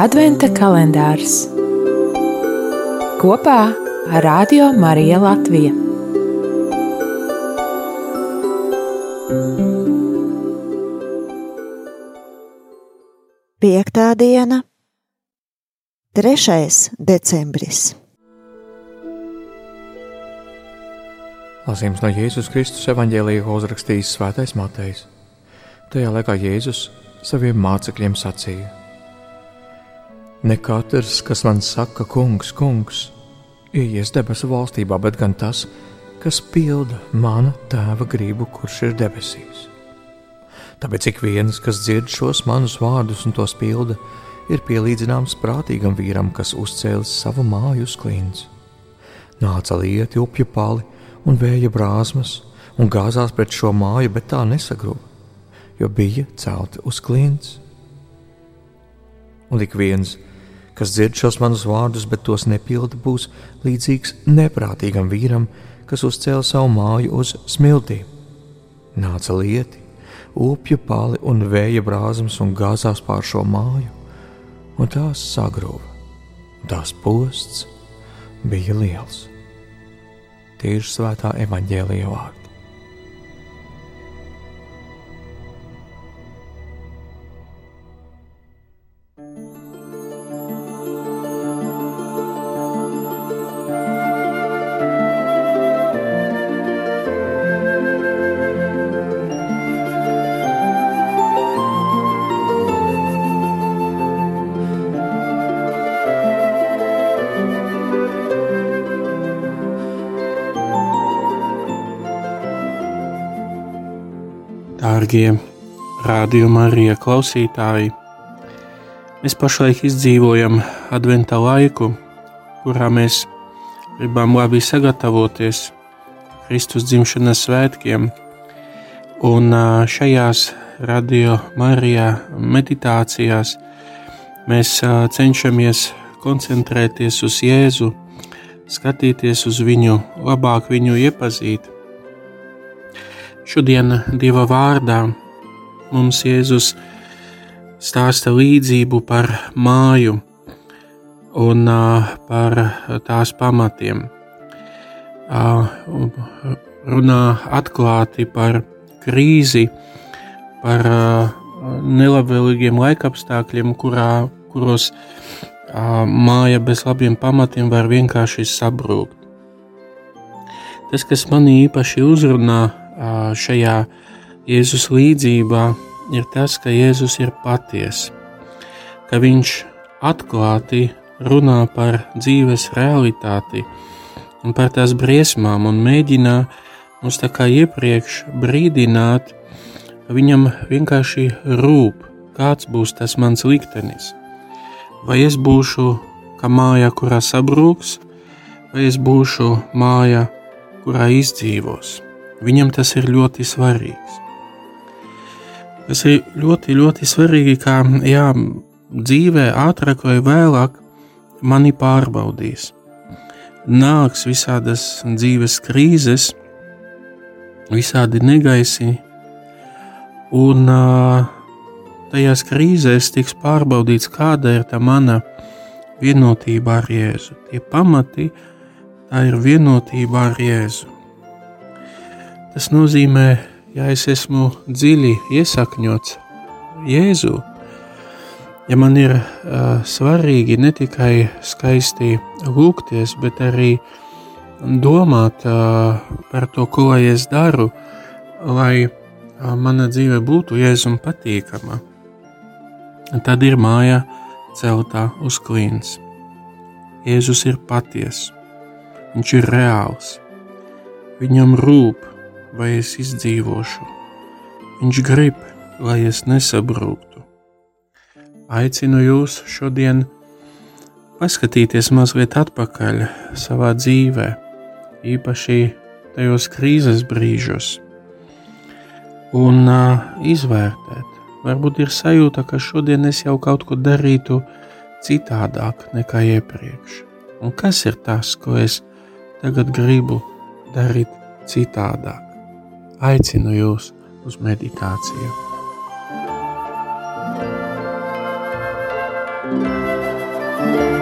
Adventa kalendārs kopā ar Radio Mariju Latviju. Piektā diena, 3. decembris. Lasījums no Jēzus Kristus evanģēlīja, ko uzrakstījis Svētais Matejs. Tajā laikā Jēzus saviem mācekļiem sacīja: Ne katrs, kas man saka, kungs, kungs, ieies debesu valstībā, bet gan tas, kas pilda mana tēva gribu, kurš ir debesīs. Tāpēc ik viens, kas dzird šos manus vārdus un tos pilda, ir pielīdzināms prātīgam vīram, kas uzcēlis savu māju uz klints. Nāca lieti, upju pali un vēja brāzmas, un gāzās pret šo māju, bet tā nesagruva jo bija celti uz klints. Un ik viens, kas dzird šos manus vārdus, bet tos nepilda, būs līdzīgs neprātīgam vīram, kas uzcēla savu māju uz smiltīm. Nāca lieti, upju pali un vēja brāzmas un gāzās pār šo māju, un tās sagrūva. Tās posts bija liels. Tie ir svētā evaņģēlīja vārdi. Dārgie rādījuma arī klausītāji, mēs pašlaik izdzīvojam adventa laiku, kurā mēs gribam labi sagatavoties Kristus dzimšanas svētkiem. Un šajās radio Marijā meditācijās mēs cenšamies koncentrēties uz Jēzu, skatīties uz viņu, labāk viņu iepazīt Šodien Dieva vārdā mums Jēzus stāsta līdzību par māju un par tās pamatiem. Runā atklāti par krīzi, par nelabvēlīgiem laikapstākļiem, kurā, kuros māja bez labiem pamatiem var vienkārši sabrūkt. Tas, kas manī īpaši uzrunā šajā Jēzus līdzībā ir tas, ka Jēzus ir patiesa, ka viņš atklāti runā par dzīves realitāti un par tās briesmām un mēģina mums tā kā iepriekš brīdināt, ka viņam vienkārši rūp, kāds būs tas mans liktenis. Vai es būšu kā māja, kurā sabrūks, vai es būšu māja, kurā izdzīvos. Viņam tas ir ļoti svarīgs. Tas ir ļoti, ļoti svarīgi, kā jā, dzīvē ātrāk vai vēlāk mani pārbaudīs. Nāks visādas dzīves krīzes, visādi negaisi, un tajās krīzēs tiks pārbaudīts, kāda ir tā mana vienotība ar Jēzu. Tie pamati, tā ir vienotība ar Jēzu. Tas nozīmē, ja es esmu dziļi iesakņots Jēzu, ja man ir uh, svarīgi ne tikai skaisti lūgties, bet arī domāt uh, par to, ko es daru, lai uh, mana dzīve būtu Jēzum patīkama, tad ir māja celtā uz klīns. Jēzus ir patiesa, viņš ir reāls, viņam rūp vai es izdzīvošu. Viņš grib, lai es nesabrūktu. Aicinu jūs šodien paskatīties mazliet atpakaļ savā dzīvē, īpaši tajos krīzes brīžos, un uh, izvērtēt. Varbūt ir sajūta, ka šodien es jau kaut ko darītu citādāk nekā iepriekš. Un kas ir tas, ko es tagad gribu darīt citādāk? aicinu jūs uz meditāciju. thank you